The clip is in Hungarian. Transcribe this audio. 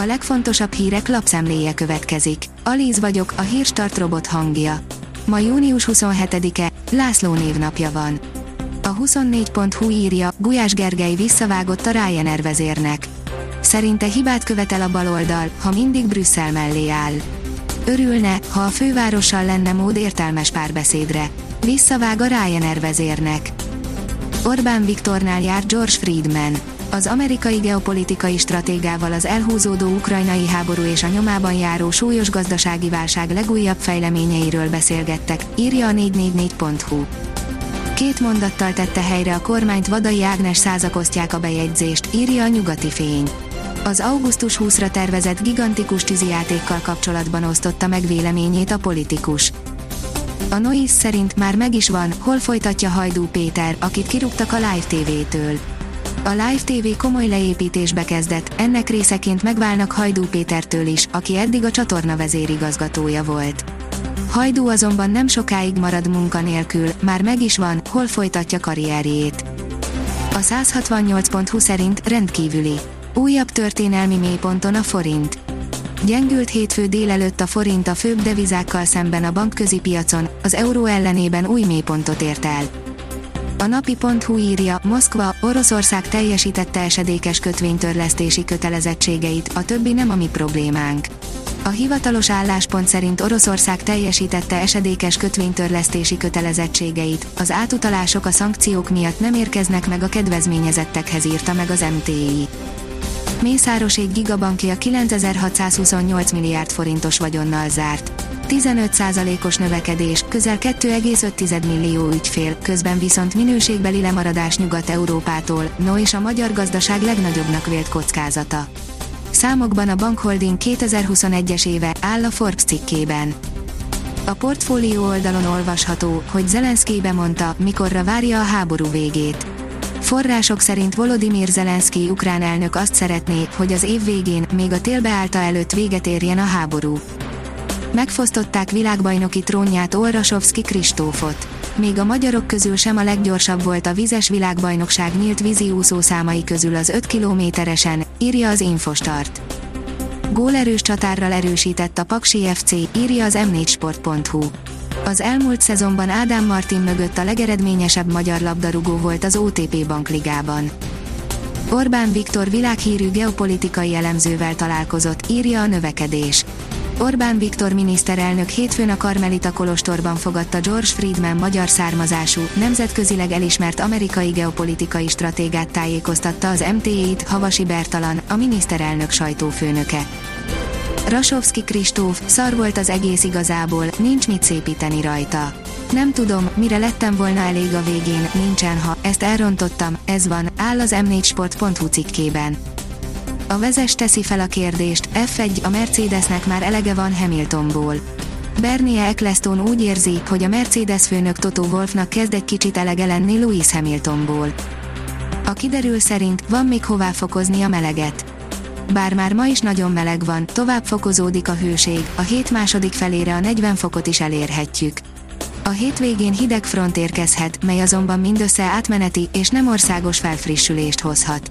A legfontosabb hírek lapszemléje következik. Alíz vagyok, a hírstart robot hangja. Ma június 27-e, László névnapja van. A 24.hu írja, Gulyás Gergely visszavágott a Ryanair vezérnek. Szerinte hibát követel a baloldal, ha mindig Brüsszel mellé áll. Örülne, ha a fővárossal lenne mód értelmes párbeszédre. Visszavág a Ryanair vezérnek. Orbán Viktornál jár George Friedman az amerikai geopolitikai stratégával az elhúzódó ukrajnai háború és a nyomában járó súlyos gazdasági válság legújabb fejleményeiről beszélgettek, írja a 444.hu. Két mondattal tette helyre a kormányt Vadai Ágnes százakosztják a bejegyzést, írja a nyugati fény. Az augusztus 20-ra tervezett gigantikus tűzijátékkal kapcsolatban osztotta meg véleményét a politikus. A Noise szerint már meg is van, hol folytatja Hajdú Péter, akit kirúgtak a Live TV-től. A Live TV komoly leépítésbe kezdett, ennek részeként megválnak Hajdú Pétertől is, aki eddig a csatorna vezérigazgatója volt. Hajdú azonban nem sokáig marad munkanélkül, már meg is van, hol folytatja karrierjét. A 168.20 szerint rendkívüli. Újabb történelmi mélyponton a forint. Gyengült hétfő délelőtt a forint a főbb devizákkal szemben a bankközi piacon, az euró ellenében új mélypontot ért el. A napi.hu írja, Moszkva, Oroszország teljesítette esedékes kötvénytörlesztési kötelezettségeit, a többi nem a mi problémánk. A hivatalos álláspont szerint Oroszország teljesítette esedékes kötvénytörlesztési kötelezettségeit, az átutalások a szankciók miatt nem érkeznek meg a kedvezményezettekhez írta meg az MTI. Mészárosék gigabankja 9628 milliárd forintos vagyonnal zárt. 15%-os növekedés, közel 2,5 millió ügyfél, közben viszont minőségbeli lemaradás Nyugat-Európától, no és a magyar gazdaság legnagyobbnak vélt kockázata. Számokban a Bankholding 2021-es éve áll a Forbes cikkében. A portfólió oldalon olvasható, hogy Zelenszky bemondta, mikorra várja a háború végét. Források szerint Volodymyr Zelenszky ukrán elnök azt szeretné, hogy az év végén, még a télbeállta előtt véget érjen a háború. Megfosztották világbajnoki trónját Olrasovski Kristófot. Még a magyarok közül sem a leggyorsabb volt a vizes világbajnokság nyílt vízi úszó számai közül az 5 kilométeresen, írja az Infostart. Gólerős csatárral erősített a Paksi FC, írja az m4sport.hu. Az elmúlt szezonban Ádám Martin mögött a legeredményesebb magyar labdarúgó volt az OTP Bankligában. Orbán Viktor világhírű geopolitikai elemzővel találkozott, írja a növekedés. Orbán Viktor miniszterelnök hétfőn a Karmelita Kolostorban fogadta George Friedman magyar származású, nemzetközileg elismert amerikai geopolitikai stratégát tájékoztatta az MTA-t Havasi Bertalan, a miniszterelnök sajtófőnöke. Rasovski Kristóf, szar volt az egész igazából, nincs mit szépíteni rajta. Nem tudom, mire lettem volna elég a végén, nincsen ha, ezt elrontottam, ez van, áll az m4sport.hu cikkében. A vezes teszi fel a kérdést, F1 a Mercedesnek már elege van Hamiltonból. Bernie Ecclestone úgy érzi, hogy a Mercedes főnök Toto Wolfnak kezd egy kicsit elege lenni Lewis Hamiltonból. A kiderül szerint van még hová fokozni a meleget. Bár már ma is nagyon meleg van, tovább fokozódik a hőség, a hét második felére a 40 fokot is elérhetjük. A hétvégén hideg front érkezhet, mely azonban mindössze átmeneti és nem országos felfrissülést hozhat